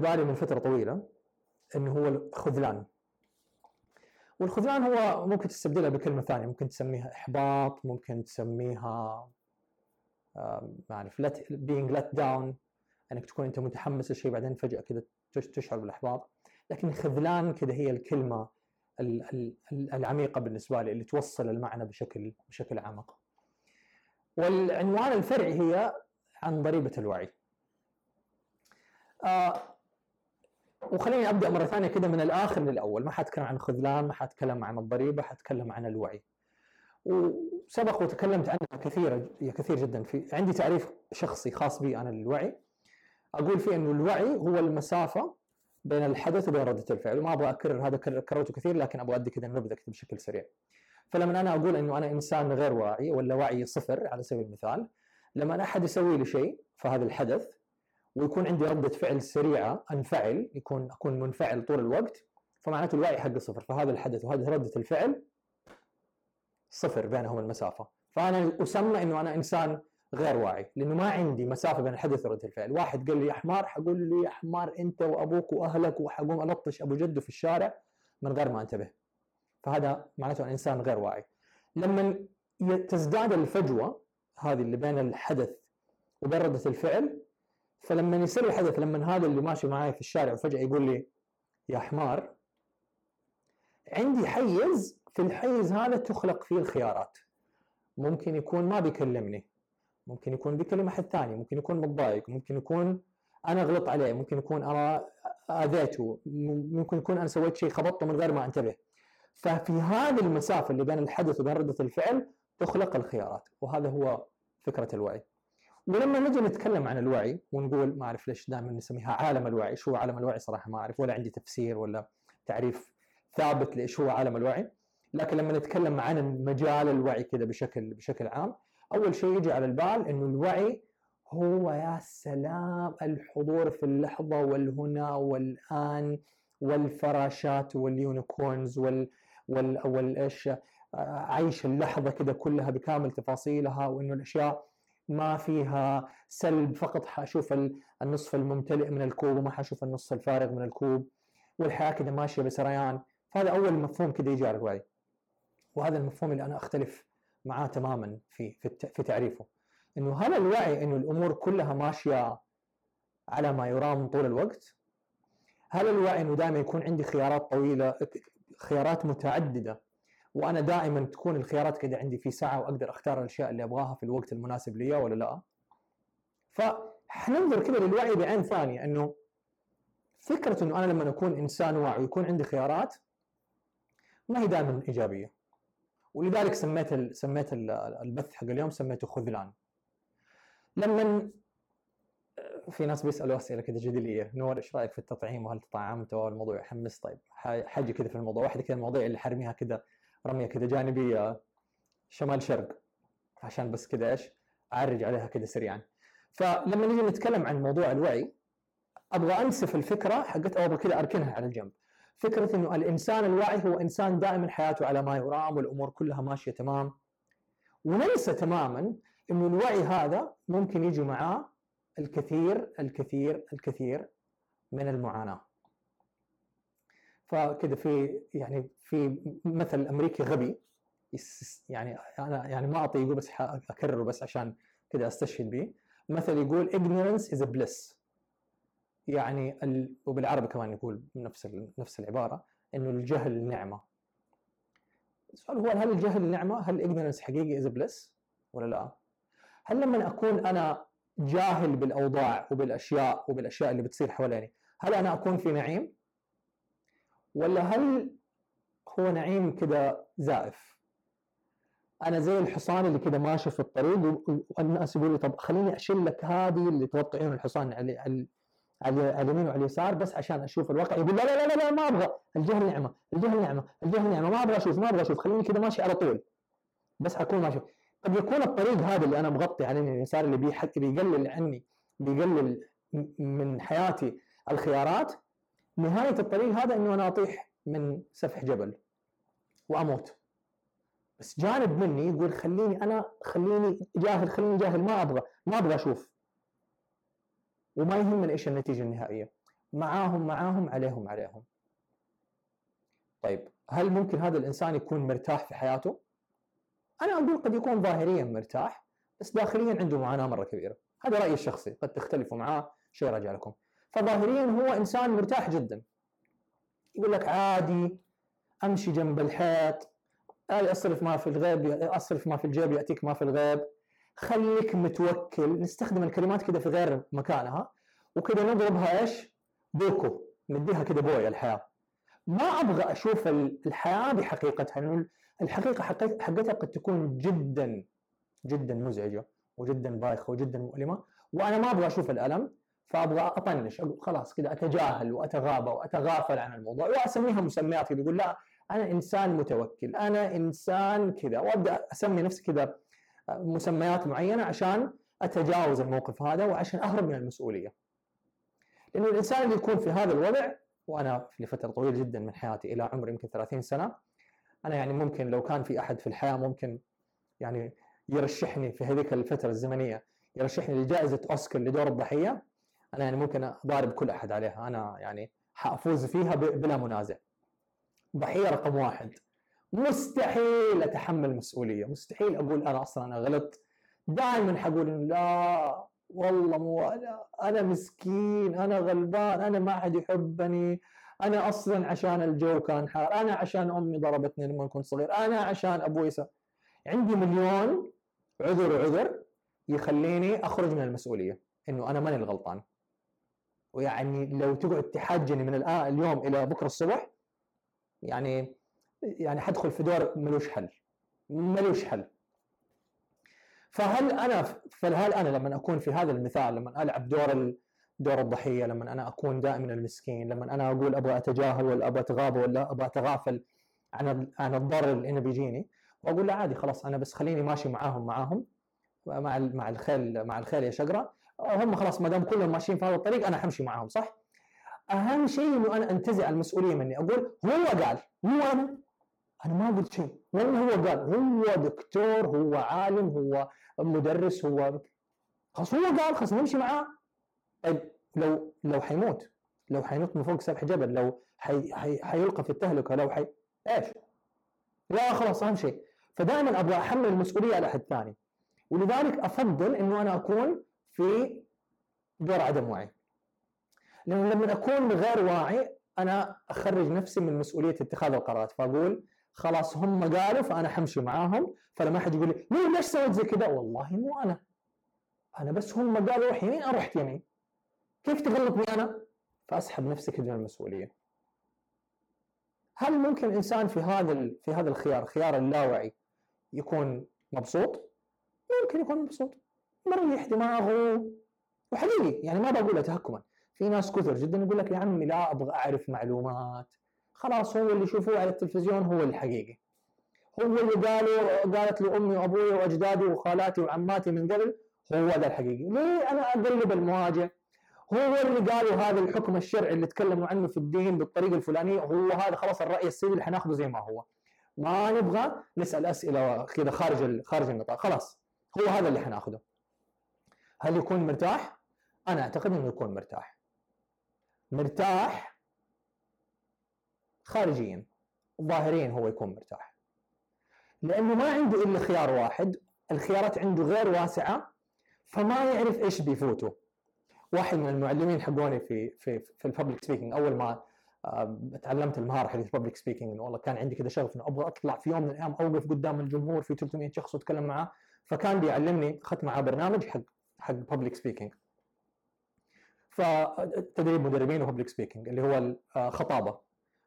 بالي من فترة طويلة إنه هو الخذلان والخذلان هو ممكن تستبدلها بكلمة ثانية ممكن تسميها إحباط ممكن تسميها ما أعرف let being let down إنك تكون أنت متحمس لشيء بعدين فجأة كذا تشعر بالإحباط لكن خذلان كذا هي الكلمة العميقة بالنسبة لي اللي توصل المعنى بشكل بشكل اعمق. والعنوان الفرعي هي عن ضريبة الوعي. وخليني أبدأ مرة ثانية كده من الآخر للأول ما حاتكلم عن الخذلان ما حاتكلم عن الضريبة حاتكلم عن الوعي. وسبق وتكلمت عنها كثيرا كثير جدا في عندي تعريف شخصي خاص بي أنا للوعي أقول فيه إنه الوعي هو المسافة بين الحدث وبين ردة الفعل وما أبغى أكرر هذا كررته كثير لكن أبغى أدي كذا نبذة كذا بشكل سريع. فلما أنا أقول إنه أنا إنسان غير واعي ولا وعي صفر على سبيل المثال لما أحد يسوي لي شيء فهذا الحدث ويكون عندي ردة فعل سريعة أنفعل يكون أكون منفعل طول الوقت فمعناته الوعي حقي صفر. فهذا الحدث وهذه ردة الفعل صفر بينهم المسافة. فأنا أسمى إنه أنا إنسان غير واعي لأنه ما عندي مسافة بين الحدث وردة الفعل. واحد قال لي يا حمار حقول له يا حمار أنت وأبوك وأهلك وحقوم ألطش أبو جده في الشارع من غير ما أنتبه. فهذا معناته أن إنسان غير واعي. لما تزداد الفجوة هذه اللي بين الحدث وبين ردة الفعل فلما يصير الحدث لما هذا اللي ماشي معي في الشارع وفجأة يقول لي يا حمار عندي حيز في الحيز هذا تخلق فيه الخيارات. ممكن يكون ما بيكلمني ممكن يكون بيكلم أحد ثاني ممكن يكون متضايق ممكن يكون أنا غلط عليه ممكن يكون أنا أذيته ممكن يكون أنا سويت شيء خبطته من غير ما أنتبه. ففي هذه المسافة اللي بين الحدث وبين ردة الفعل تخلق الخيارات وهذا هو فكرة الوعي. ولما نجي نتكلم عن الوعي ونقول ما أعرف ليش دائما نسميها عالم الوعي، شو عالم الوعي؟ صراحة ما أعرف ولا عندي تفسير ولا تعريف ثابت لإيش هو عالم الوعي، لكن لما نتكلم عن مجال الوعي كذا بشكل بشكل عام أول شيء يجي على البال إنه الوعي هو يا سلام الحضور في اللحظة والهنا والآن والفراشات واليونيكورنز وال وال والإيش عيش اللحظة كذا كلها بكامل تفاصيلها وإنه الأشياء ما فيها سلب فقط حأشوف النصف الممتلئ من الكوب وما حأشوف النصف الفارغ من الكوب والحياة كذا ماشية بسريان. فهذا أول مفهوم كذا يجي على الوعي. وهذا المفهوم اللي أنا أختلف معاه تماما في في, في تعريفه. إنه هل الوعي إنه الأمور كلها ماشية على ما يرام طول الوقت؟ هل الوعي إنه دائما يكون عندي خيارات طويلة خيارات متعددة؟ وأنا دائما تكون الخيارات كذا عندي في ساعة وأقدر أختار الأشياء اللي أبغاها في الوقت المناسب لي ولا لا؟ فحننظر كذا للوعي بعين ثانية إنه فكرة إنه أنا لما أكون إنسان واعي ويكون عندي خيارات ما هي دائما إيجابية. ولذلك سميت ال سميت ال البث حق اليوم سميته خذلان. لما في ناس بيسألوا أسئلة كذا جدلية نور إيش رأيك في التطعيم وهل تطعمت والموضوع يحمس طيب حاجة كذا في الموضوع واحدة كذا المواضيع اللي حرميها كذا رمية كذا جانبية شمال شرق عشان بس كذا إيش؟ أعرج عليها كذا سريعا. فلما نيجي نتكلم عن موضوع الوعي أبغى أنسف الفكرة حقت أو أبغى كذا أركنها على الجنب. فكرة إنه الإنسان الواعي هو إنسان دائما حياته على ما يرام والأمور كلها ماشية تمام. وننسى تماما إنه الوعي هذا ممكن يجي معاه الكثير الكثير الكثير من المعاناة. فكذا في يعني في مثل أمريكي غبي يعني أنا يعني ما اعطيه بس أكرره بس عشان كذا أستشهد به مثل يقول ignorance is a bliss يعني ال... وبالعربي كمان يقول نفس ال... نفس العبارة إنه الجهل نعمة السؤال هو هل الجهل نعمة؟ هل ignorance حقيقي is bliss ولا لا؟ هل لما أكون أنا جاهل بالأوضاع وبالأشياء وبالأشياء اللي بتصير حواليني، هل أنا أكون في نعيم؟ ولا هل هو نعيم كذا زائف؟ أنا زي الحصان اللي كذا ماشي في الطريق والناس يقولوا طب خليني أشيل لك هذه اللي تغطي عيون الحصان على على اليمين وعلى اليسار بس عشان أشوف الواقع. يقول لا لا لا لا ما أبغى. الجهل نعمة الجهل نعمة الجهل نعمة. ما أبغى أشوف ما أبغى أشوف. خليني كذا ماشي على طول. بس أكون ماشي. قد يكون الطريق هذا اللي أنا مغطي عليه اليسار اللي بيقلل عني بيقلل من حياتي الخيارات نهاية الطريق هذا إنه أنا أطيح من سفح جبل وأموت. بس جانب مني يقول خليني أنا خليني جاهل خليني جاهل ما أبغى ما أبغى أشوف. وما يهمني إيش النتيجة النهائية. معاهم معاهم عليهم عليهم. طيب هل ممكن هذا الإنسان يكون مرتاح في حياته؟ أنا أقول قد يكون ظاهريا مرتاح بس داخليا عنده معاناة مرة كبيرة. هذا رأيي الشخصي قد تختلفوا معاه. شيء راجع لكم. فظاهريا هو إنسان مرتاح جدا. يقول لك عادي أمشي جنب الحيط. أصرف ما في الغيب أصرف ما في الجيب يأتيك ما في الغيب. خليك متوكل. نستخدم الكلمات كده في غير مكانها. وكده نضربها إيش؟ بوكو. نديها كده بويا الحياة. ما أبغى أشوف الحياة بحقيقتها لأنه الحقيقة حقتها قد تكون جدا جدا مزعجة وجدا بايخة وجدا مؤلمة. وأنا ما أبغى أشوف الألم. فأبغى أطنش أقول خلاص كذا أتجاهل واتغابى وأتغافل عن الموضوع وأسميها مسميات كذا أقول لا أنا إنسان متوكل أنا إنسان كذا وأبدأ أسمي نفسي كذا مسميات معينة عشان أتجاوز الموقف هذا وعشان أهرب من المسؤولية. لأنه الإنسان اللي يكون في هذا الوضع وأنا في فترة طويلة جدا من حياتي إلى عمر يمكن 30 سنة أنا يعني ممكن لو كان في أحد في الحياة ممكن يعني يرشحني في هذيك الفترة الزمنية يرشحني لجائزة أوسكار لدور الضحية أنا يعني ممكن أضارب كل أحد عليها. أنا يعني حأفوز فيها بلا منازع. ضحيه رقم واحد. مستحيل أتحمل مسؤولية. مستحيل أقول أنا أصلا أنا غلط دائما حقول لا والله مو أنا أنا مسكين أنا غلبان أنا ما حد يحبني. أنا أصلا عشان الجو كان حار. أنا عشان أمي ضربتني لما كنت صغير. أنا عشان أبوي. عندي مليون عذر وعذر يخليني أخرج من المسؤولية. إنه أنا ماني الغلطان. ويعني لو تقعد تحاجني من الان اليوم إلى بكرة الصبح يعني يعني حدخل في دور ملوش حل. ملوش حل. فهل أنا فهل أنا لما أكون في هذا المثال لما ألعب دور دور الضحية لما أنا أكون دائما المسكين لما أنا أقول أبغى أتجاهل ولا أبغى أتغاضى ولا أبغى أتغافل عن عن الضرر اللي إنه بيجيني وأقول له عادي خلاص أنا بس خليني ماشي معاهم معاهم مع مع الخيل مع الخيل يا شقرة. هم خلاص ما دام كلهم ماشيين في هذا الطريق أنا حمشي معاهم صح؟ أهم شيء إنه أنا أنتزع المسؤولية مني أقول هو قال مو أنا أنا ما قلت شيء والله هو قال هو دكتور هو عالم هو مدرس هو خلاص هو قال خلاص نمشي معاه طيب لو لو حيموت لو حينط من فوق سفح جبل لو حي حي حيلقى في التهلكة لو حي إيش؟ لا خلاص أهم شيء فدائما أبغى أحمل المسؤولية على احد ثاني ولذلك أفضل إنه أنا أكون في دور عدم وعي. لأنه لما أكون غير واعي أنا أخرج نفسي من مسؤولية اتخاذ القرارات. فأقول خلاص هم قالوا فأنا حمشي معاهم. فلما أحد يقول لي ليش سويت زي كذا والله مو أنا. أنا بس هم قالوا روح يمين أنا رحت يمين. كيف تغلطني أنا؟ فأسحب نفسي كذا من المسؤولية. هل ممكن إنسان في هذا في هذا الخيار خيار اللاوعي يكون مبسوط؟ ممكن يكون مبسوط. مريح دماغه وحقيقي يعني ما بقول تهكما. في ناس كثر جدا يقول لك يا عمي لا أبغى أعرف معلومات. خلاص هو اللي يشوفوه على التلفزيون هو الحقيقي. هو اللي قالوا قالت لي أمي وأبوي وأجدادي وخالاتي وعماتي من قبل هو ذا الحقيقي. ليه أنا أقلب المواجه هو اللي قالوا هذا الحكم الشرعي اللي تكلموا عنه في الدين بالطريقة الفلانية هو هذا خلاص الرأي السيدي اللي حناخذه زي ما هو. ما نبغى نسأل أسئلة كذا خارج خارج النطاق. خلاص هو هذا اللي حناخذه هل يكون مرتاح؟ أنا أعتقد إنه يكون مرتاح. مرتاح خارجيا ظاهريا هو يكون مرتاح. لأنه ما عنده إلا خيار واحد الخيارات عنده غير واسعة فما يعرف إيش بيفوته. واحد من المعلمين حقوني في في في الببليك سبيكينج أول ما آه، تعلمت المهارة حقت ال public speaking إنه والله كان عندي كذا شغف إنه أبغى أطلع في يوم من الأيام أوقف قدام الجمهور في 300 شخص وأتكلم معاه فكان بيعلمني اخذت معاه برنامج حق حق public speaking فتدريب مدربين و public speaking اللي هو الخطابة.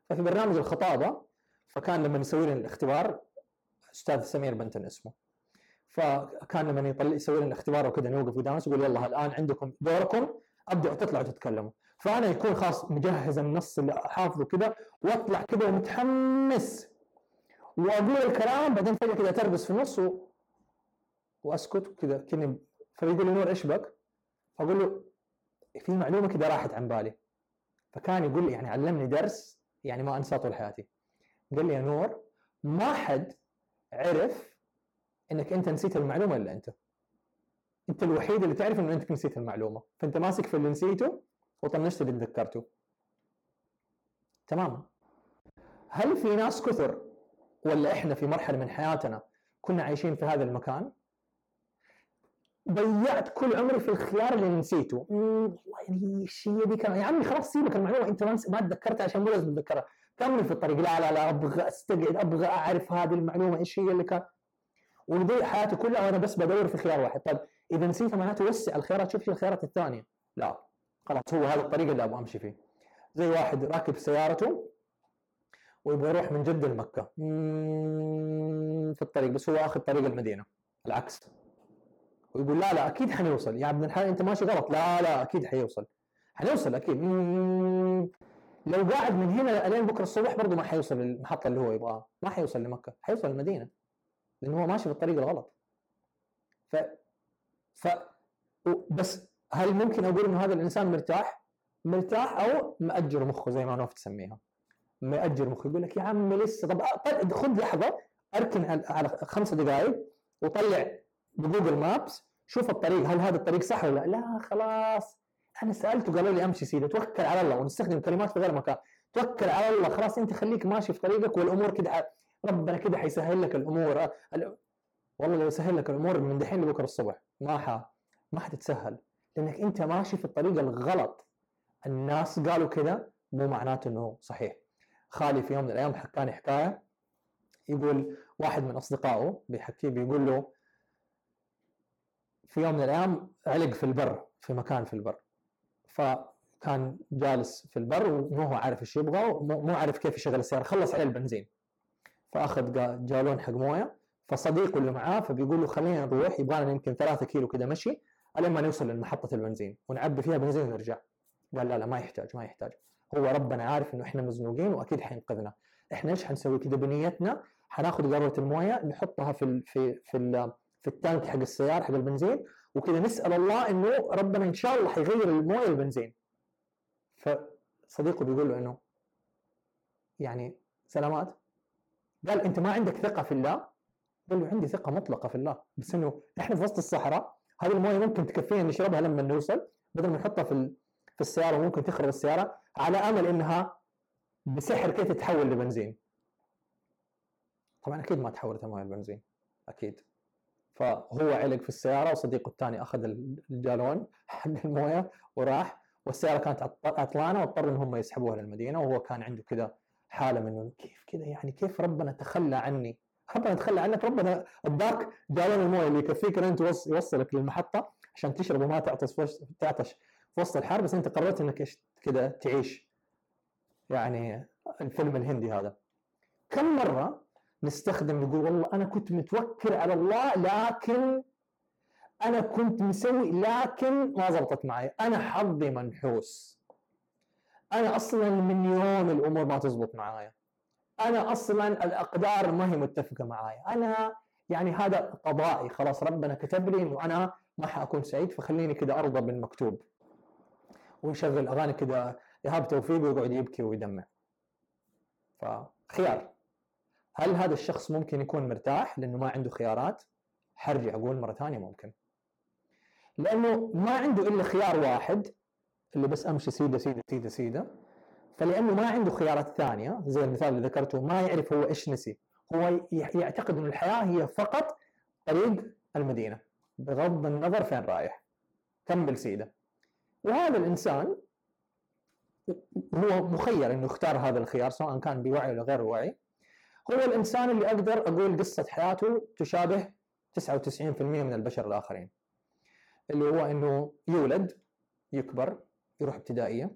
ففي برنامج الخطابة فكان لما يسوي لنا الاختبار أستاذ سمير بنتن اسمه. فكان لما يطلع يسوي لنا الاختبار وكذا نوقف قدام يقول يلا الآن عندكم دوركم ابداوا تطلعوا تتكلموا. فأنا يكون خلاص مجهز النص اللي حافظه كذا وأطلع كذا ومتحمس وأقول الكلام بعدين فجأة كذا تربس في النص و... وأسكت كذا كني فيقول لي نور إيش بك؟ فأقول له في معلومة كذا راحت عن بالي. فكان يقول لي يعني علمني درس يعني ما أنساه طول حياتي. قال لي يا نور ما حد عرف إنك أنت نسيت المعلومة إلا أنت. أنت الوحيد اللي تعرف إنه أنت نسيت المعلومة. فأنت ماسك في اللي نسيته وطنشت اللي تذكرته. تماما هل في ناس كثر ولا إحنا في مرحلة من حياتنا كنا عايشين في هذا المكان؟ ضيعت كل عمري في الخيار اللي نسيته. والله الشيء كان يا عمي خلاص سيبك المعلومة انت ما تذكرتها عشان مو لازم تتذكرها كمل في الطريق. لا لا لا أبغى أستقعد أبغى أعرف هذه المعلومة إيش هي اللي كان ونضيع حياتي كلها وأنا بس بدور في خيار واحد. طيب إذا نسيتها معناته وسع الخيارات شوف الخيارات الثانية. لا خلاص هو هذا الطريق اللي أبغى أمشي فيه. زي واحد راكب سيارته ويبغى يروح من جدة لمكة. في الطريق بس هو آخذ طريق المدينة. العكس. ويقول لا لا أكيد حنوصل. يا ابن الحلال أنت ماشي غلط. لا لا أكيد حيوصل. حنوصل أكيد. لو قاعد من هنا لين بكرة الصبح برضه ما حيوصل للمحطه اللي هو يبغاها. ما حيوصل لمكة. حيوصل المدينة. لأنه هو ماشي في الطريق الغلط. ف ف بس هل ممكن أقول إنه هذا الإنسان مرتاح؟ مرتاح أو مأجر مخه زي ما نوف تسميها. مأجر مخه. يقول لك يا عم لسه. طب خذ لحظة. أركن على خمسة دقائق وطلع بجوجل مابس شوف الطريق هل هذا الطريق صح ولا لا؟ خلاص. أنا سالته قالوا لي أمشي سيدي توكل على الله ونستخدم كلمات في غير مكان. توكل على الله خلاص أنت خليك ماشي في طريقك والأمور كده ربنا كده حيسهل لك الأمور. والله لو سهل لك الأمور من دحين لبكرة الصبح ما ح... ما حتتسهل. لأنك أنت ماشي في الطريق الغلط. الناس قالوا كذا مو معناته إنه صحيح. خالي في يوم من الأيام حكاني حكاية يقول واحد من أصدقائه بيحكيه بيقول له في يوم من الأيام علق في البر في مكان في البر. فكان جالس في البر ومو هو عارف إيش يبغى ومو عارف كيف يشغل السيارة. خلص عليه البنزين. فأخذ جالون حق موية. فصديقه اللي معاه فبيقول له خلينا نروح يبغى لنا يمكن ثلاثة كيلو كذا مشي إلين ما نوصل لمحطة البنزين ونعبي فيها بنزين ونرجع. قال لا لا ما يحتاج ما يحتاج. هو ربنا عارف إنه إحنا مزنوقين وأكيد حينقذنا. إحنا إيش حنسوي كذا بنيتنا؟ حناخذ قارورة الموية نحطها في في في في التانك حق السيارة حق البنزين وكذا نسأل الله إنه ربنا إن شاء الله حيغير الموية البنزين فصديقه بيقول له إنه يعني سلامات. قال أنت ما عندك ثقة في الله؟ قال له عندي ثقة مطلقة في الله بس إنه إحنا في وسط الصحراء هذه الموية ممكن تكفينا نشربها لما نوصل بدل ما نحطها في في السيارة ممكن تخرب السيارة على أمل إنها بسحر كيف تتحول لبنزين. طبعا أكيد ما تحولت الموية لبنزين أكيد. فهو علق في السيارة وصديقه الثاني أخذ الجالون حق الموية وراح والسيارة كانت عطلانة واضطروا ان هم يسحبوها للمدينة وهو كان عنده كذا حالة من كيف كذا يعني كيف ربنا تخلى عني؟ ربنا تخلى عنك ربنا أداك جالون الموية اللي يكفيك إن أنت يوصلك للمحطة عشان تشرب وما تعطش تعطش في وسط الحر بس أنت قررت إنك كذا تعيش. يعني الفيلم الهندي هذا. كم مرة نستخدم نقول والله أنا كنت متوكل على الله لكن أنا كنت مسوي لكن ما زبطت معي. أنا حظي منحوس. أنا أصلا من يوم الأمور ما تزبط معايا. أنا أصلا الأقدار ما هي متفقة معايا. أنا يعني هذا قضائي. خلاص ربنا كتب لي إنه أنا ما حأكون سعيد فخليني كذا أرضى بالمكتوب. ويشغل أغاني كذا ايهاب توفيق ويقعد يبكي ويدمع. فخيار. هل هذا الشخص ممكن يكون مرتاح لأنه ما عنده خيارات؟ حرجع أقول مرة ثانية ممكن. لأنه ما عنده إلا خيار واحد اللي بس أمشي سيدة سيدة سيدة سيدة. فلأنه ما عنده خيارات ثانية زي المثال اللي ذكرته ما يعرف هو إيش نسي. هو يعتقد إن الحياة هي فقط طريق المدينة. بغض النظر فين رايح. كمل سيده وهذا الإنسان هو مخير إنه يختار هذا الخيار سواء كان بوعي ولا غير وعي. هو الإنسان اللي أقدر أقول قصة حياته تشابه 99% من البشر الآخرين. اللي هو إنه يولد يكبر يروح ابتدائية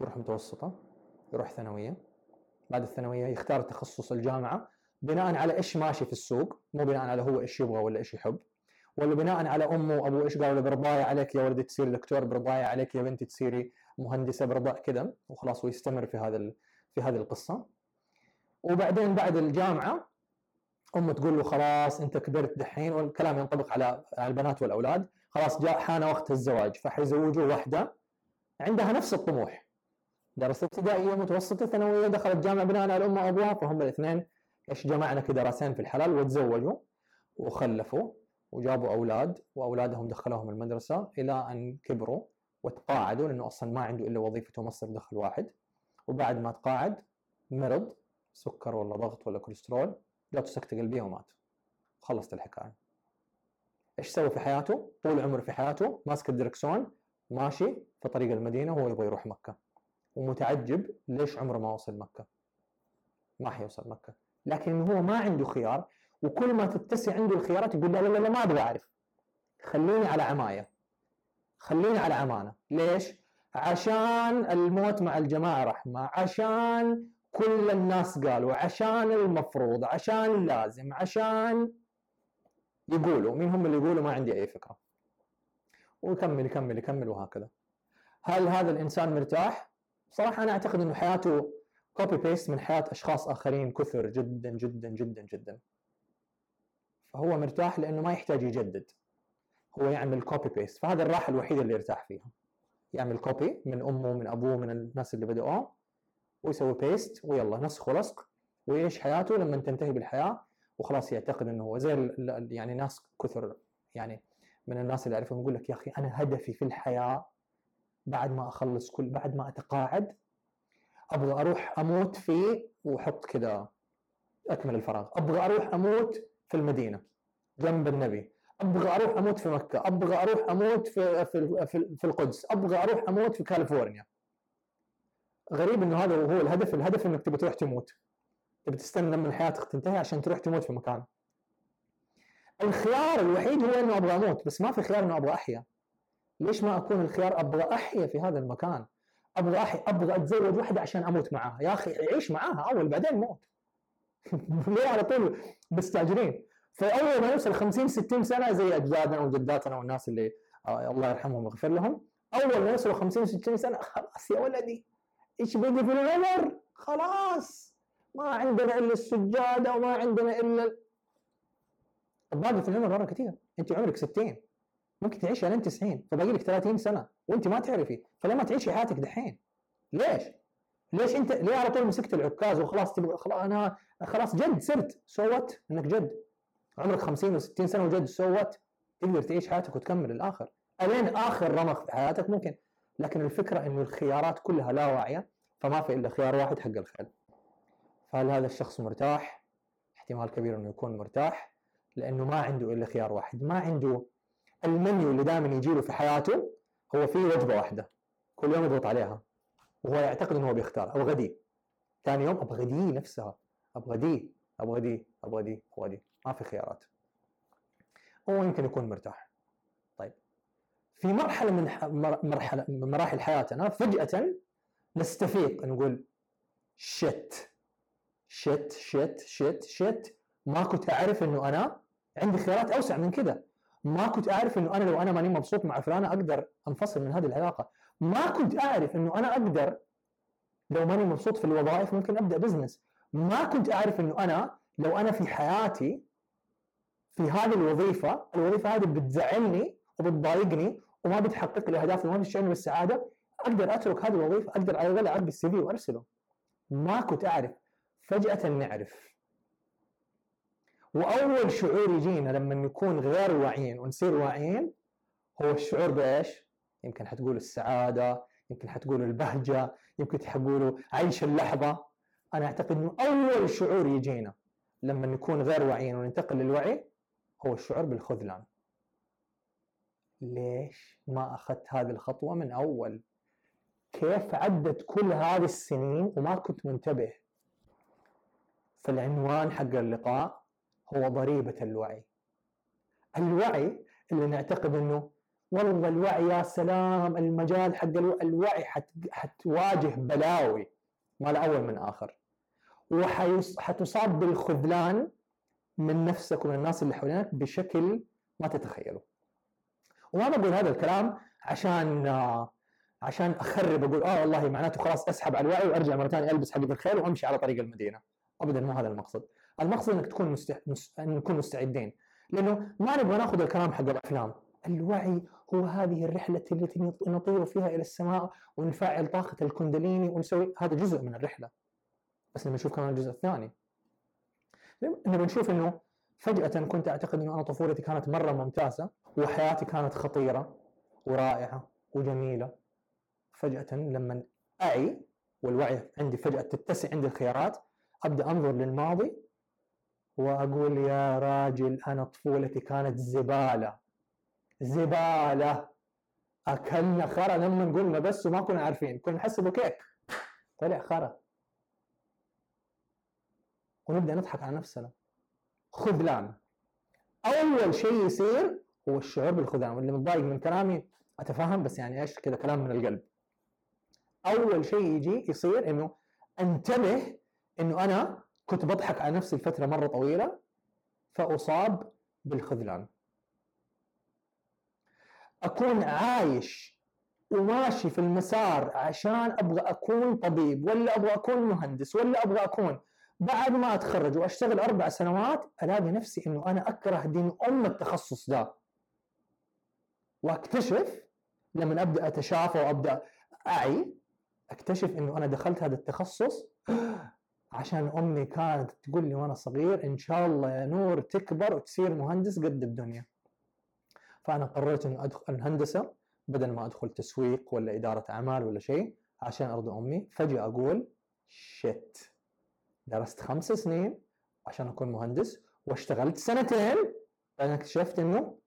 يروح متوسطة يروح ثانوية. بعد الثانوية يختار تخصص الجامعة بناء على إيش ماشي في السوق مو بناء على هو إيش يبغى ولا إيش يحب ولا بناء على أمه وابوه إيش قالوا له برضايا عليك يا ولدي تصيري دكتور برضايا عليك يا بنتي تصيري مهندسة برضا كذا وخلاص ويستمر في هذا في هذه القصة. وبعدين بعد الجامعة أمه تقول له خلاص أنت كبرت دحين والكلام ينطبق على البنات والأولاد. خلاص جاء حان وقت الزواج فحيزوجوا واحدة عندها نفس الطموح. درست ابتدائية متوسطة ثانوية دخلت جامعة بناء على امها وأبوها فهم الاثنين إيش جمعنا كذا راسين في الحلال وتزوجوا وخلفوا وجابوا أولاد وأولادهم دخلوهم المدرسة إلى أن كبروا وتقاعدوا لأنه أصلا ما عنده إلا وظيفته مصدر دخل واحد. وبعد ما تقاعد مرض سكر ولا ضغط ولا كوليسترول جاته سكته قلبيه ومات. خلصت الحكاية. إيش سوى في حياته؟ طول عمره في حياته ماسك الدركسون ماشي في طريق المدينة وهو يبغى يروح مكة. ومتعجب ليش عمره ما وصل مكة؟ ما حيوصل مكة. لكن هو ما عنده خيار وكل ما تتسع عنده الخيارات يقول لا لا لا ما أبغى أعرف. خليني على عماية. خليني على عمانه ليش؟ عشان الموت مع الجماعة رحمة. عشان كل الناس قالوا عشان المفروض عشان لازم عشان يقولوا. مين هم اللي يقولوا؟ ما عندي أي فكرة. ويكمل يكمل يكمل وهكذا. هل هذا الإنسان مرتاح؟ صراحة أنا أعتقد إنه حياته copy paste من حياة أشخاص آخرين كثر جدا جدا جدا جدا. فهو مرتاح لأنه ما يحتاج يجدد. هو يعمل copy paste فهذا الراحة الوحيدة اللي يرتاح فيها. يعمل copy من أمه من أبوه من الناس اللي بدأوه ويسوي paste ويلا نسخ ولصق ويعيش حياته لما تنتهي بالحياة. وخلاص يعتقد إنه هو زي يعني ناس كثر يعني من الناس اللي أعرفهم يقول لك يا أخي أنا هدفي في الحياة بعد ما أخلص كل بعد ما أتقاعد أبغى أروح أموت في وحط كذا أكمل الفراغ. أبغى أروح أموت في المدينة جنب النبي. أبغى أروح أموت في مكة. أبغى أروح أموت في في في القدس. أبغى أروح أموت في كاليفورنيا. غريب إنه هذا هو الهدف الهدف إنك تبي تروح تموت. تبي تستنى لما حياتك تنتهي عشان تروح تموت في مكان. الخيار الوحيد هو إنه أبغى أموت بس ما في خيار إنه أبغى أحيا. ليش ما أكون الخيار أبغى أحيا في هذا المكان؟ أبغى أحيا أبغى أتزوج واحدة عشان أموت معاها. يا أخي عيش معاها أول بعدين موت. ليه على طول مستعجلين؟ فاول ما يوصل 50 60 سنة زي أجدادنا وجداتنا والناس اللي آه الله يرحمهم ويغفر لهم أول ما يوصلوا 50 60 سنة خلاص يا ولدي. إيش بقي في العمر خلاص. ما عندنا إلا السجادة وما عندنا إلا الباقي في العمر مرة كثير أنت عمرك 60 ممكن تعيش لين 90 فباقي لك 30 سنة. وأنت ما تعرفي. فلما تعيشي حياتك دحين ليش؟ ليش انت ليه على طول مسكت العكاز وخلاص تبغى خلاص أنا خلاص جد صرت. سوت إنك جد. عمرك 50 و60 سنة وجد. سوت تقدر تعيش حياتك وتكمل الآخر ألين آخر رمق في حياتك ممكن. لكن الفكرة إنه الخيارات كلها لا واعية فما في إلا خيار واحد حق الخير. فهل هذا الشخص مرتاح؟ احتمال كبير إنه يكون مرتاح لأنه ما عنده إلا خيار واحد. ما عنده المنيو اللي دائما يجي له في حياته هو فيه وجبة واحدة كل يوم يضغط عليها. وهو يعتقد إنه هو بيختار أبغى دي. ثاني يوم أبغى دي نفسها. أبغى دي أبغى دي أبغى دي أبغى دي. ما في خيارات. هو يمكن يكون مرتاح. في مرحلة من مرحلة من مراحل حياتنا فجأة نستفيق نقول شت شت شت شت شت ما كنت أعرف إنه أنا عندي خيارات أوسع من كذا ما كنت أعرف إنه أنا لو أنا ماني مبسوط مع فلانه أقدر أنفصل من هذه العلاقة. ما كنت أعرف إنه أنا أقدر لو ماني مبسوط في الوظائف ممكن أبدأ business ما كنت أعرف إنه أنا لو أنا في حياتي في هذه الوظيفة الوظيفة هذه بتزعلني وبتضايقني وما بتحقق لي أهدافي وما بتشعرني بالسعادة أقدر أترك هذه الوظيفة أقدر على الأقل أعبي ال CV وأرسله ما كنت أعرف فجأة نعرف وأول شعور يجينا لما نكون غير واعيين ونصير واعيين هو الشعور بإيش؟ يمكن حتقول السعادة، يمكن حتقولوا البهجة، يمكن حتقولوا عيش اللحظة. أنا أعتقد إنه أول شعور يجينا لما نكون غير واعيين وننتقل للوعي هو الشعور بالخذلان. ليش ما أخذت هذه الخطوة من أول؟ كيف عدت كل هذه السنين وما كنت منتبه؟ فالعنوان حق اللقاء هو ضريبة الوعي الوعي اللي نعتقد إنه والله الوعي يا سلام المجال حق الوعي حتواجه بلاوي ما لا أول من آخر وحتصاب بالخذلان من نفسك ومن الناس اللي حوالينك بشكل ما تتخيله وما بقول هذا الكلام عشان عشان أخرب أقول آه والله معناته خلاص أسحب على الوعي وأرجع مرة ثانية ألبس حقه الخيل وأمشي على طريق المدينة. ابدا مو هذا المقصد. المقصد إنك تكون مست... مس... نكون مستعدين. لأنه ما نبغى نأخذ الكلام حق الأفلام. الوعي هو هذه الرحلة التي نطير فيها إلى السماء ونفعل طاقة الكندليني ونسوي هذا جزء من الرحلة. بس لما نشوف كمان الجزء الثاني. نبغى نشوف إنه فجأة كنت أعتقد إنه أنا طفولتي كانت مرة ممتازة. وحياتي كانت خطيرة ورائعة وجميلة. فجأة لما أعي والوعي عندي فجأة تتسع عندي الخيارات أبدأ أنظر للماضي وأقول يا راجل أنا طفولتي كانت زبالة زبالة. أكلنا خرا لما قلنا بس وما كنا عارفين كنا نحسبه كيك طلع خرا. ونبدأ نضحك على نفسنا. خذلان. أول شيء يصير هو الشعور بالخذلان واللي متضايق من كلامي أتفهم بس يعني إيش كذا كلام من القلب. أول شيء يجي يصير إنه أنتبه إنه أنا كنت بضحك على نفسي لفترة مرة طويلة فأصاب بالخذلان. أكون عايش وماشي في المسار عشان أبغى أكون طبيب ولا أبغى أكون مهندس ولا أبغى أكون بعد ما أتخرج وأشتغل أربع سنوات ألاقي نفسي إنه أنا أكره دين أم التخصص ده. واكتشف لما أبدأ أتشافى وأبدأ أعي أكتشف إنه أنا دخلت هذا التخصص عشان أمي كانت تقول لي وأنا صغير إن شاء الله يا نور تكبر وتصير مهندس قد الدنيا. فأنا قررت إنه أدخل الهندسة بدل ما أدخل تسويق ولا إدارة أعمال ولا شيء عشان أرضي أمي. فجأة أقول شت درست خمس سنين عشان أكون مهندس واشتغلت سنتين. بعدين اكتشفت إنه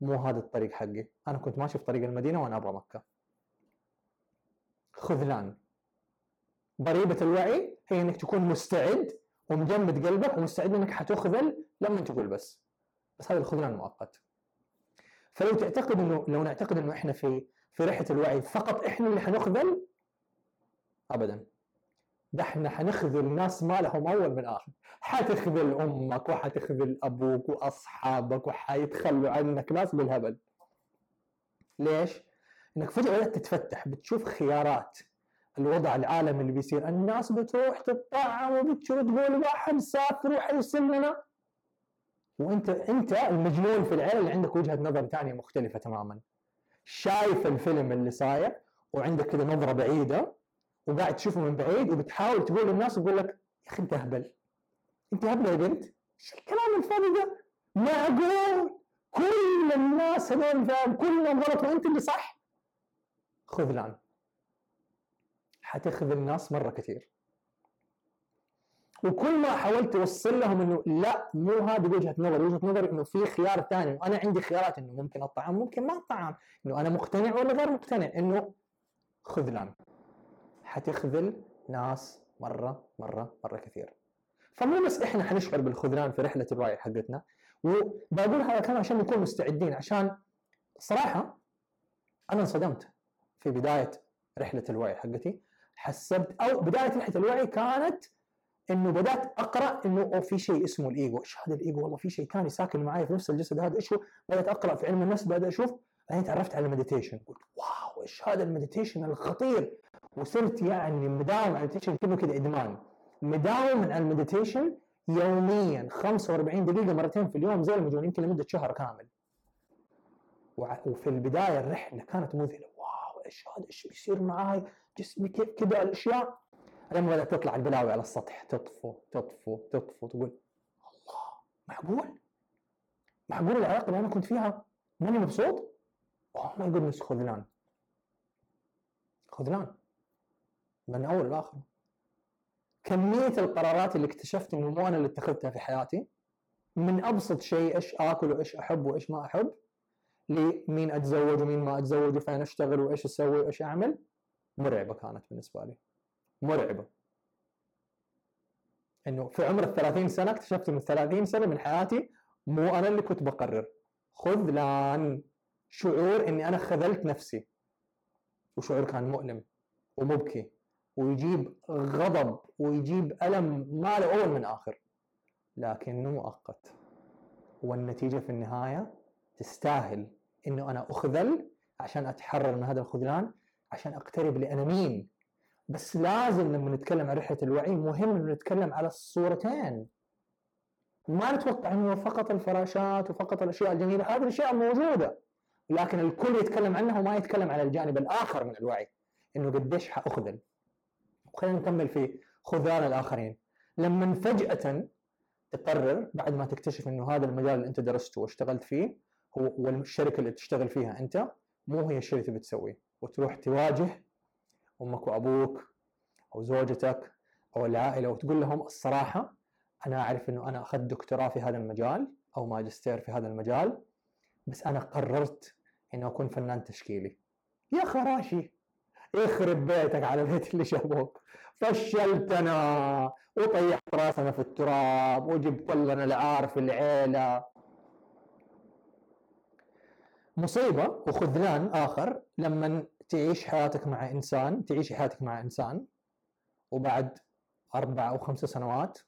مو هذا الطريق حقي. أنا كنت ماشي في طريق المدينة وأنا أبغى مكة. خذلان ضريبة الوعي هي إنك تكون مستعد ومجمد قلبك ومستعد إنك حتخذل لما تقول بس. بس هذا الخذلان مؤقت. فلو تعتقد انه لو نعتقد إنه إحنا في في رحلة الوعي فقط إحنا اللي حنخذل ابدا. ده إحنا حنخذل ناس ما لهم أول من آخر. حتخذل أمك وحتخذل أبوك وأصحابك وحيتخلوا عنك ناس بالهبل. ليش؟ إنك فجأة بدأت تتفتح بتشوف خيارات الوضع العالمي اللي بيصير. الناس بتروح تتطعم وبتشوف تقول واحد سافر وحيصير لنا وأنت أنت المجنون في العيله اللي عندك وجهة نظر ثانية مختلفة تماما. شايف الفيلم اللي صاير وعندك كذا نظرة بعيدة. وقاعد تشوفه من بعيد وبتحاول تقول للناس يقول لك يا أخي أنت اهبل أنت اهبل يا بنت. إيش الكلام الفاضي ده؟ معقول كل الناس هذول فاهم كلهم غلط وانت اللي صح. خذلان حتخذل الناس مرة كثير. وكل ما حاولت أوصل لهم إنه لا مو هذه وجهة نظر وجهة نظري إنه في خيار ثاني. وأنا عندي خيارات إنه ممكن أطعم ممكن ما أطعم. إنه أنا مقتنع ولا غير مقتنع؟ إنه خذلان حتخذل ناس مرة مرة مرة كثير. فمو بس إحنا حنشعر بالخذلان في رحلة الوعي حقتنا وبقول هذا الكلام عشان نكون مستعدين عشان صراحة أنا انصدمت في بداية رحلة الوعي حقتي. حسبت أو بداية رحلة الوعي كانت إنه بدأت أقرأ إنه في شيء اسمه الإيجو، إيش هذا الإيجو؟ والله في شيء ثاني ساكن معي في نفس الجسد هذا. إيش هو؟ بدأت أقرأ في علم النفس بدأت أشوف. بعدين تعرفت على ال meditation. قلت wow إيش هذا ال meditation الخطير؟ وصرت يعني مداوم على ال meditation كله كذا إدمان. مداوم على ال meditation يوميا 45 دقيقة مرتين في اليوم زي المجنون يمكن لمدة شهر كامل. وفي البداية الرحلة كانت مذهلة. wow إيش هذا؟ إيش بيصير معاي؟ جسمي كيف كذا الأشياء. لما بدأت تطلع البلاوي على السطح تطفو تطفو تطفو تقول الله معقول؟ معقول العلاقة اللي أنا كنت فيها؟ ماني مبسوط؟ oh my goodness خذلان خذلان من أول لآخر. كمية القرارات اللي اكتشفت انه مو أنا اللي اتخذتها في حياتي. من أبسط شيء إيش آكل وإيش أحب وإيش ما أحب. لمين أتزوج ومين ما أتزوج وفين أشتغل وإيش أسوي وإيش أعمل. مرعبة كانت بالنسبة لي. مرعبة. إنه في عمر ال 30 سنة اكتشفت انه 30 سنة من حياتي مو أنا اللي كنت بقرر. خذلان شعور إني أنا خذلت نفسي. وشعور كان مؤلم. ومبكي. ويجيب غضب ويجيب ألم ما له أول من آخر. لكنه مؤقت. والنتيجة في النهاية تستاهل إنه أنا أخذل عشان أتحرر من هذا الخذلان عشان أقترب لأنا مين. بس لازم لما نتكلم عن رحلة الوعي مهم إنه نتكلم على الصورتين. ما نتوقع إنه فقط الفراشات وفقط الأشياء الجميلة هذه الأشياء موجودة. لكن الكل يتكلم عنها وما يتكلم على الجانب الآخر من الوعي إنه قديش حأخذل. خلينا نكمل في خذلان الآخرين. لما فجأة تقرر بعد ما تكتشف إنه هذا المجال اللي أنت درسته واشتغلت فيه هو والشركة اللي تشتغل فيها أنت مو هي الشيء اللي تبي تسويه وتروح تواجه أمك وأبوك أو زوجتك أو العائلة وتقول لهم الصراحة أنا أعرف إنه أنا أخذت دكتوراه في هذا المجال أو ماجستير في هذا المجال بس أنا قررت إنه أكون فنان تشكيلي. يا خراشي! يخرب بيتك على بيت اللي شافوك فشلتنا. وطيحت راسنا في التراب وجبت لنا العار في العيلة. مصيبة وخذلان آخر. لما تعيش حياتك مع إنسان تعيش حياتك مع إنسان وبعد أربع أو خمس سنوات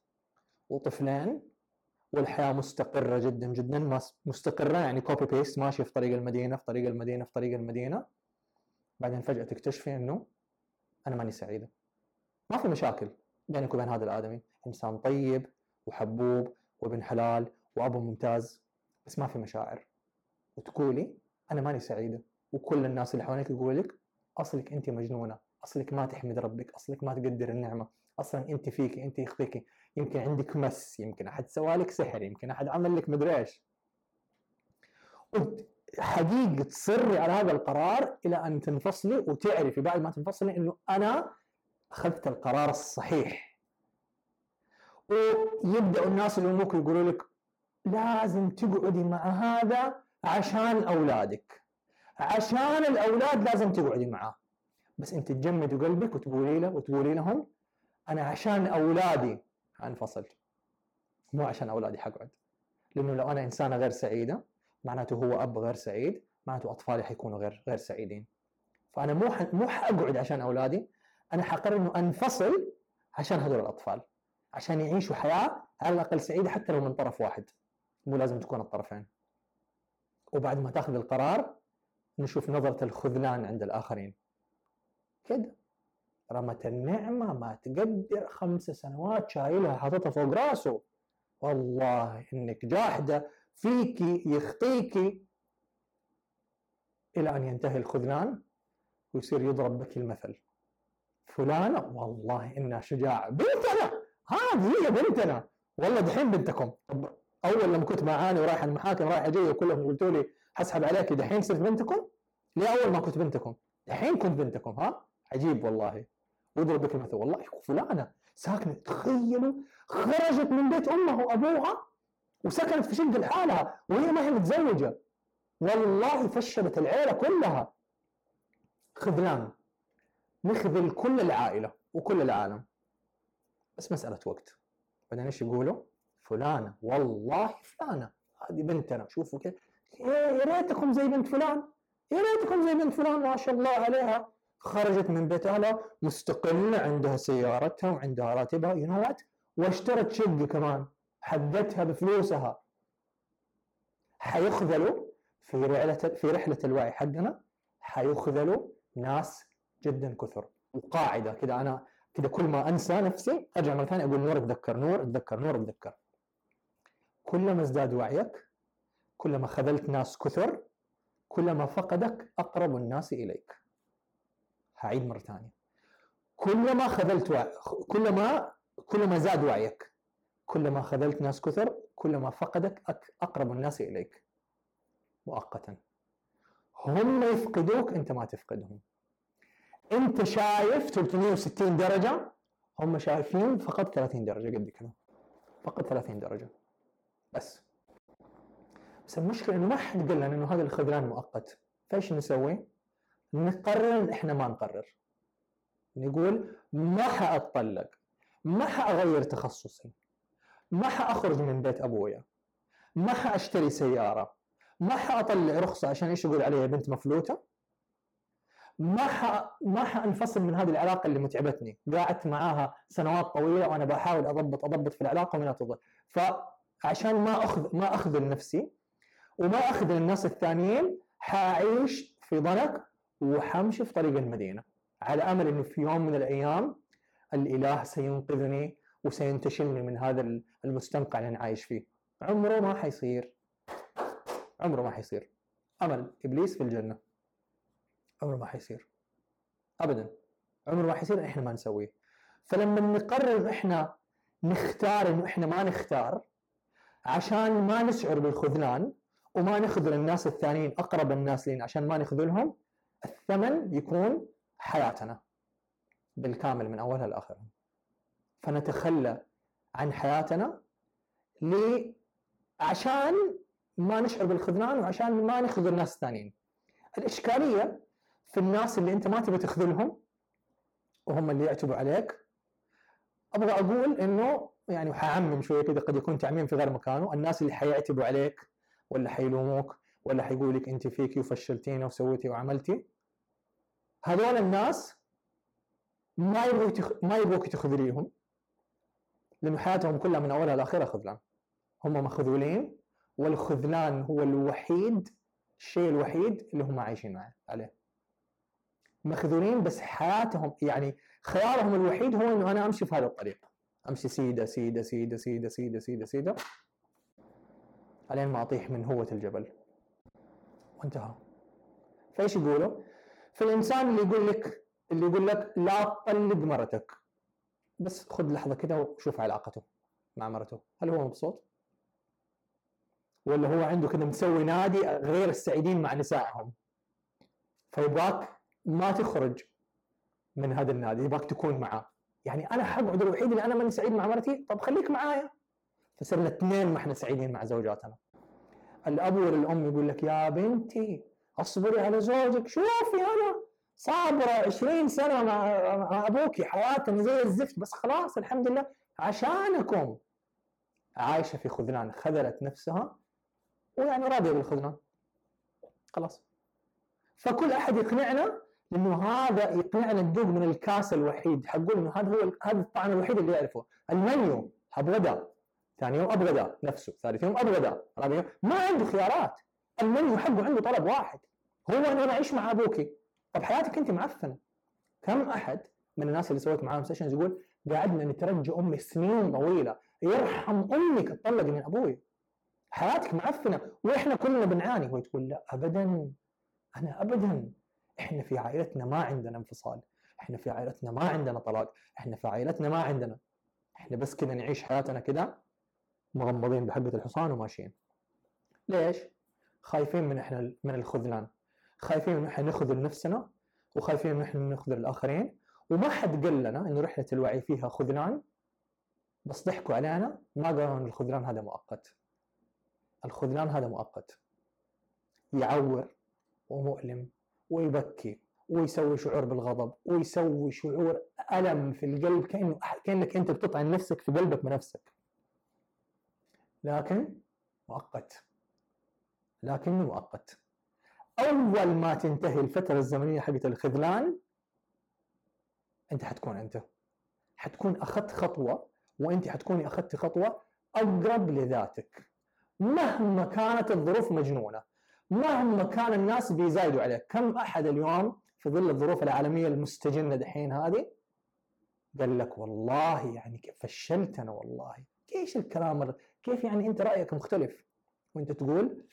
وطفلين والحياة مستقرة جدا جدا. مستقرة يعني copy paste ماشي في طريق المدينة في طريق المدينة في طريق المدينة. بعدين فجأة تكتشفي إنه أنا ماني سعيدة. ما في مشاكل بينك وبين هذا الآدمي. إنسان طيب وحبوب وابن حلال وأبو ممتاز بس ما في مشاعر. وتقولي أنا ماني سعيدة. وكل الناس اللي حواليك يقولوا لك أصلك انت مجنونة. أصلك ما تحمد ربك. أصلك ما تقدر النعمة. أصلا انت فيك انت يخفيك. يمكن عندك مس يمكن أحد سوى لك سحر يمكن أحد عمل لك مدري إيش. حقيقة تصري على هذا القرار إلى أن تنفصلي وتعرفي بعد ما تنفصلي إنه أنا أخذت القرار الصحيح. ويبدأ الناس اللي أمك يقولوا لك لازم تقعدي مع هذا عشان أولادك. عشان الأولاد لازم تقعدي معاه. بس أنت تجمدي قلبك وتقولي له وتقولي لهم أنا عشان أولادي أنفصل مو عشان أولادي حقعد. لأنه لو أنا إنسانة غير سعيدة معناته هو أب غير سعيد معناته أطفالي حيكونوا غير غير سعيدين. فأنا مو مو حأقعد عشان أولادي أنا حقرر إنه أنفصل عشان هذول الأطفال عشان يعيشوا حياة على الأقل سعيدة حتى لو من طرف واحد. مو لازم تكون الطرفين. وبعد ما تأخذ القرار نشوف نظرة الخذلان عند الآخرين. كده. رمت النعمة ما تقدر خمس سنوات شايلها حاططها فوق راسه. والله إنك جاحدة. فيكي يخطيكي إلى أن ينتهي الخذلان ويصير يضرب بك المثل. فلانة والله إنها شجاعة. بنتنا! هذه هي بنتنا! والله دحين بنتكم. أول لما كنت معاني ورايح المحاكم رايح جاي وكلهم قلتوا لي حسحب عليك دحين صرت بنتكم؟ ليه أول ما كنت بنتكم؟ دحين كنت بنتكم ها؟ عجيب والله. واضرب بك المثل. والله فلانة ساكنة تخيلوا خرجت من بيت أمها وأبوها وسكنت في شقة لحالها وهي ما هي متزوجة. والله فشلت العيلة كلها. خذلان نخذل كل العائلة وكل العالم. بس مسألة وقت. بعدين إيش يقولوا؟ فلانة. والله فلانة. هذه بنتنا. شوفوا كيف. يا ريتكم زي بنت فلان. يا ريتكم زي بنت فلان. ما شاء الله عليها. خرجت من بيت اهلها مستقلة عندها سيارتها وعندها راتبها. يو نو واشترت شقة كمان. حدتها بفلوسها. حيخذلوا في رحله في رحلة الوعي حقنا حيخذلوا ناس جدا كثر. وقاعدة كذا أنا كذا كل ما أنسى نفسي أرجع مرة ثانية أقول نور اتذكر نور اتذكر نور اتذكر كلما ازداد وعيك كلما خذلت ناس كثر كلما فقدك أقرب الناس إليك. هعيد مرة ثانية. كلما خذلت وعي كلما كلما زاد وعيك. كلما خذلت ناس كثر كلما فقدك أقرب الناس إليك. مؤقتا. هم يفقدوك أنت ما تفقدهم. أنت شايف 360 درجة هم شايفين فقط 30 درجة قد كذا. فقط 30 درجة. بس. بس المشكلة إنه ما حد قال لنا إنه هذا الخذلان مؤقت. فإيش نسوي؟ نقرر إحنا ما نقرر. نقول ما حأتطلق. ما حأغير تخصصي. ما حأخرج من بيت أبويا. ما حأشتري سيارة. ما حأطلع رخصة عشان إيش يقول عليها بنت مفلوتة. ما ح... ما حأنفصل من هذه العلاقة اللي متعبتني. قعدت معاها سنوات طويلة وأنا بحاول أضبط أضبط في العلاقة وما تضبط فعشان ما اخذ ما أخذل نفسي وما اخذل الناس الثانيين حأعيش في ضنك وحمشي في طريق المدينة. على أمل أنه في يوم من الأيام الإله سينقذني وسينتشلني من هذا المستنقع اللي أنا عايش فيه. عمره ما حيصير. عمره ما حيصير. أمل. إبليس في الجنة. عمره ما حيصير. أبدا. عمره ما حيصير إحنا ما نسويه. فلما نقرر إن إحنا نختار إنه إحنا ما نختار عشان ما نشعر بالخذلان وما نخذل الناس الثانيين أقرب الناس لنا عشان ما نخذلهم الثمن يكون حياتنا بالكامل من أولها لآخرها. فنتخلى عن حياتنا ل عشان ما نشعر بالخذلان وعشان ما نخذل الناس الثانيين الإشكالية في الناس اللي أنت ما تبي تخذلهم وهم اللي يعتبوا عليك أبغى أقول إنه يعني وحعمم شوية كذا قد يكون تعميم في غير مكانه الناس اللي حيعتبوا عليك ولا حيلوموك ولا حيقول لك أنت فيكي وفشلتينا وسويتي وعملتي هذول الناس ما يبغوا. ما يبغوك تخذليهم لأنه حياتهم كلها من أولها لاخرها خذلان. هم مخذولين والخذلان هو الوحيد الشيء الوحيد اللي هم عايشين عليه. مخذولين بس حياتهم يعني خيارهم الوحيد هو إنه أنا أمشي في هذا الطريق. أمشي سيدة سيدة سيدة سيدة سيدة سيدة سيدة. الين ما أطيح من هوة الجبل. وانتهى. فإيش يقولوا؟ فالانسان اللي يقول لك اللي يقول لك لا تطلق مرتك. بس خذ لحظة كده وشوف علاقته مع مرته. هل هو مبسوط؟ ولا هو عنده كده مسوي نادي غير السعيدين مع نسائهم؟ فيبغاك ما تخرج من هذا النادي يبغاك تكون معاه. يعني أنا حقعد الوحيد اللي أنا ماني سعيد مع مرتي؟ طب خليك معايا. فصرنا اثنين ما إحنا سعيدين مع زوجاتنا. الأب ولا الام يقول لك يا بنتي أصبري على زوجك شوفي أنا صابرة 20 سنة مع, أبوكي حياتنا زي الزفت بس خلاص الحمد لله. عشانكم. عايشة في خذلان خذلت نفسها ويعني راضية بالخذلان. خلاص. فكل أحد يقنعنا إنه هذا يقنعنا ندوق من الكاس الوحيد. حقول إنه هذا هو هذا الطعم الوحيد اللي يعرفه. المنيو ابغدا ثاني يوم ابغدا نفسه ثالث يوم ابغدا رابع يوم. ما عنده خيارات. المنيو حقه عنده طلب واحد. هو انه أنا أعيش مع أبوكي. طب حياتك أنت معفنة. كم أحد من الناس اللي سويت معاهم sessions يقول قعدنا نترجى أمي سنين طويلة يرحم أمك تطلق من أبوي. حياتك معفنة وإحنا كلنا بنعاني. وهي تقول لا ابدا. أنا ابدا. إحنا في عائلتنا ما عندنا انفصال. إحنا في عائلتنا ما عندنا طلاق. إحنا في عائلتنا ما عندنا. إحنا بس كذا نعيش حياتنا كذا مغمضين بحقة الحصان وماشيين. ليش؟ خايفين من إحنا من الخذلان. خايفين ان إحنا نخذل نفسنا وخايفين ان إحنا نخذل الاخرين وما حد قال لنا إنه رحلة الوعي فيها خذلان بس ضحكوا علينا ما قالوا إن الخذلان هذا مؤقت. الخذلان هذا مؤقت. يعور ومؤلم ويبكي ويسوي شعور بالغضب ويسوي شعور ألم في القلب كأنه كأنك أنت بتطعن نفسك في قلبك بنفسك لكن مؤقت. لكنه مؤقت. أول ما تنتهي الفترة الزمنية حقت الخذلان أنت حتكون أنت. حتكون أخذت خطوة وأنت حتكوني اخذتي خطوة أقرب لذاتك. مهما كانت الظروف مجنونة مهما كان الناس بيزايدوا عليك كم أحد اليوم في ظل الظروف العالمية المستجنة دحين هذه؟ قال لك والله يعني كيف فشلت أنا والله. إيش الكلام كيف يعني أنت رأيك مختلف؟ وأنت تقول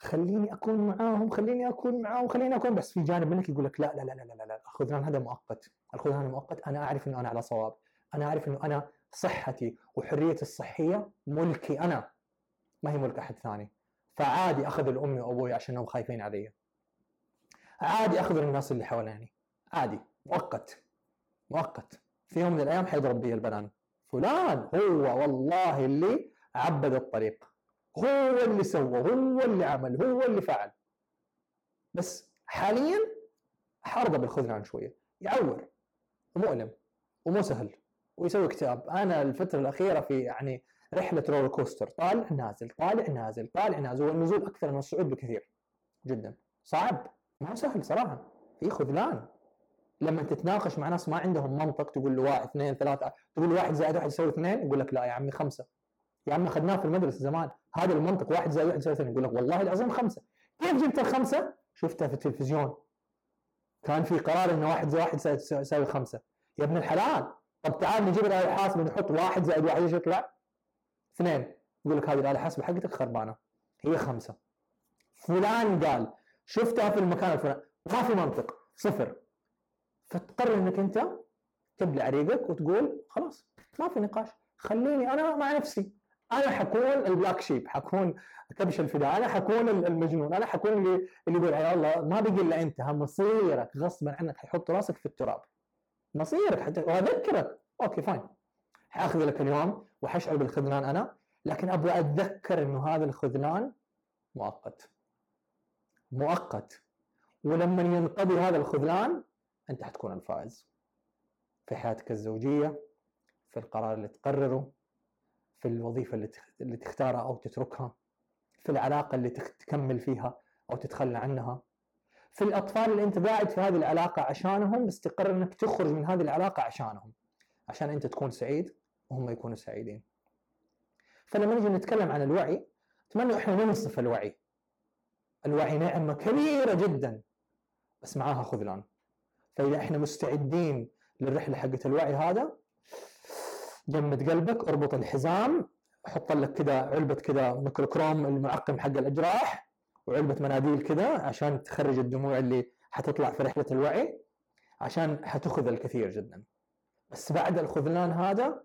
خليني أكون معاهم خليني أكون معاهم خليني أكون. بس في جانب منك يقول لك لا لا لا لا لا, لا. الخذلان هذا مؤقت. الخذلان مؤقت. أنا أعرف إنه أنا على صواب. أنا أعرف إنه أنا صحتي وحريتي الصحية ملكي أنا. ما هي ملك أحد ثاني. فعادي أخذ الأمي وأبوي عشانهم خايفين علي. عادي أخذ الناس اللي حواليني. عادي. مؤقت. مؤقت. في يوم من الأيام حيضرب بيه البنان. فلان هو والله اللي عبد الطريق. هو اللي سوى هو اللي عمل هو اللي فعل. بس حاليا حأرضى بالخذلان شوية. يعور ومؤلم ومو سهل ويسوي اكتئاب. أنا الفترة الأخيرة في يعني رحلة roller coaster طالع نازل طالع نازل طالع نازل والنزول أكثر من الصعود بكثير جدا. صعب ما هو سهل صراحة. في خذلان. لما تتناقش مع ناس ما عندهم منطق تقول له واحد اثنين ثلاثة تقول له واحد زائد واحد يساوي اثنين يقول لك لا يا عمي خمسة. يا عمي اخذناه في المدرسة زمان. هذا المنطق واحد زائد واحد يساوي اثنين يقول لك والله العظيم خمسة. كيف جبت الخمسة؟ شفتها في التلفزيون. كان في قرار إنه واحد زائد واحد يساوي خمسة. يا ابن الحلال. طب تعال نجيب الآلة الحاسبة نحط واحد زائد واحد إيش يطلع؟ اثنين. يقول لك هذه الآلة الحاسبة حقتك خربانة. هي خمسة. فلان قال شفتها في المكان الفلاني. ما في منطق. صفر. فتقرر إنك أنت تبلع ريقك وتقول خلاص ما في نقاش. خليني أنا مع نفسي. أنا حكون ال black sheep حكون كبش الفداء أنا حكون المجنون أنا حكون اللي اللي يقول يا الله ما بقي الا أنت مصيرك غصبا عنك حيحط راسك في التراب. مصيرك حتى وأذكرك. okay fine. حأخذ لك اليوم وحشعر بالخذلان أنا لكن أبغى أتذكر إنه هذا الخذلان مؤقت. مؤقت. ولما ينقضي هذا الخذلان أنت حتكون الفائز. في حياتك الزوجية في القرار اللي تقرره في الوظيفة اللي اللي تختارها أو تتركها في العلاقة اللي تكمل فيها أو تتخلى عنها. في الأطفال اللي أنت قاعد في هذه العلاقة عشانهم بس تقرر إنك تخرج من هذه العلاقة عشانهم عشان أنت تكون سعيد وهم يكونوا سعيدين. فلما نجي نتكلم عن الوعي أتمنى إحنا ننصف الوعي. الوعي نعمة كبيرة جدا. بس معاها خذلان. فإذا إحنا مستعدين للرحلة حقت الوعي هذا جمد قلبك اربط الحزام حط لك كذا علبة كذا ميكروكروم المعقم حق الأجراح وعلبة مناديل كذا عشان تخرج الدموع اللي حتطلع في رحلة الوعي عشان حتاخذ الكثير جدا. بس بعد الخذلان هذا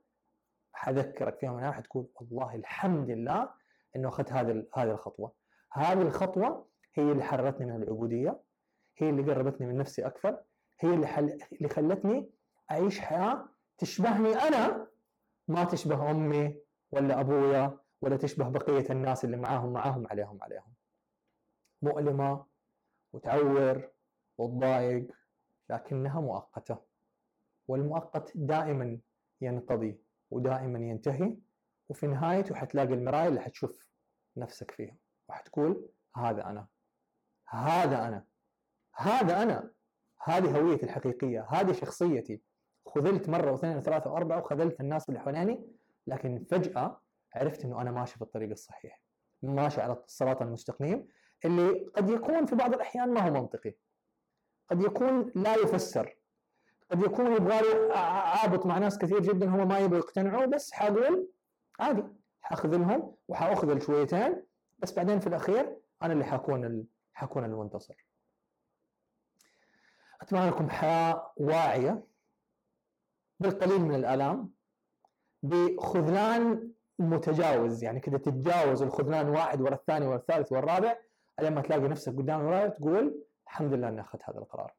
حذكرك في يوم من حتقول والله الحمد لله إنه أخذت هذه هذه الخطوة. هذه الخطوة هي اللي حررتني من العبودية هي اللي قربتني من نفسي أكثر هي اللي حل... اللي خلتني أعيش حياة تشبهني أنا ما تشبه أمي ولا أبويا ولا تشبه بقية الناس اللي معاهم معاهم عليهم عليهم. مؤلمة وتعور وتضايق لكنها مؤقتة. والمؤقت دائما ينقضي ودائما ينتهي وفي نهايته حتلاقي المرايه اللي حتشوف نفسك فيها. وحتقول هذا أنا. هذا أنا. هذا أنا. هذه هويتي الحقيقية. هذه شخصيتي. خذلت مرة واثنين وثلاثة وأربعة وخذلت الناس اللي حواليني لكن فجأة عرفت إنه أنا ماشي في الطريق الصحيح ماشي على الصراط المستقيم اللي قد يكون في بعض الأحيان ما هو منطقي قد يكون لا يفسر قد يكون يبغى عابط مع ناس كثير جدا هم ما يبغوا يقتنعوا بس حأقول عادي حأخذلهم وحأخذل شويتين بس بعدين في الأخير أنا اللي حكون ال... حكون المنتصر. أتمنى لكم حياة واعية بالقليل من الآلام بخذلان متجاوز يعني كذا تتجاوز الخذلان واحد ورا الثاني ورا الثالث ورا الرابع لما تلاقي نفسك قدام المرايه تقول الحمد لله إني أخذت هذا القرار.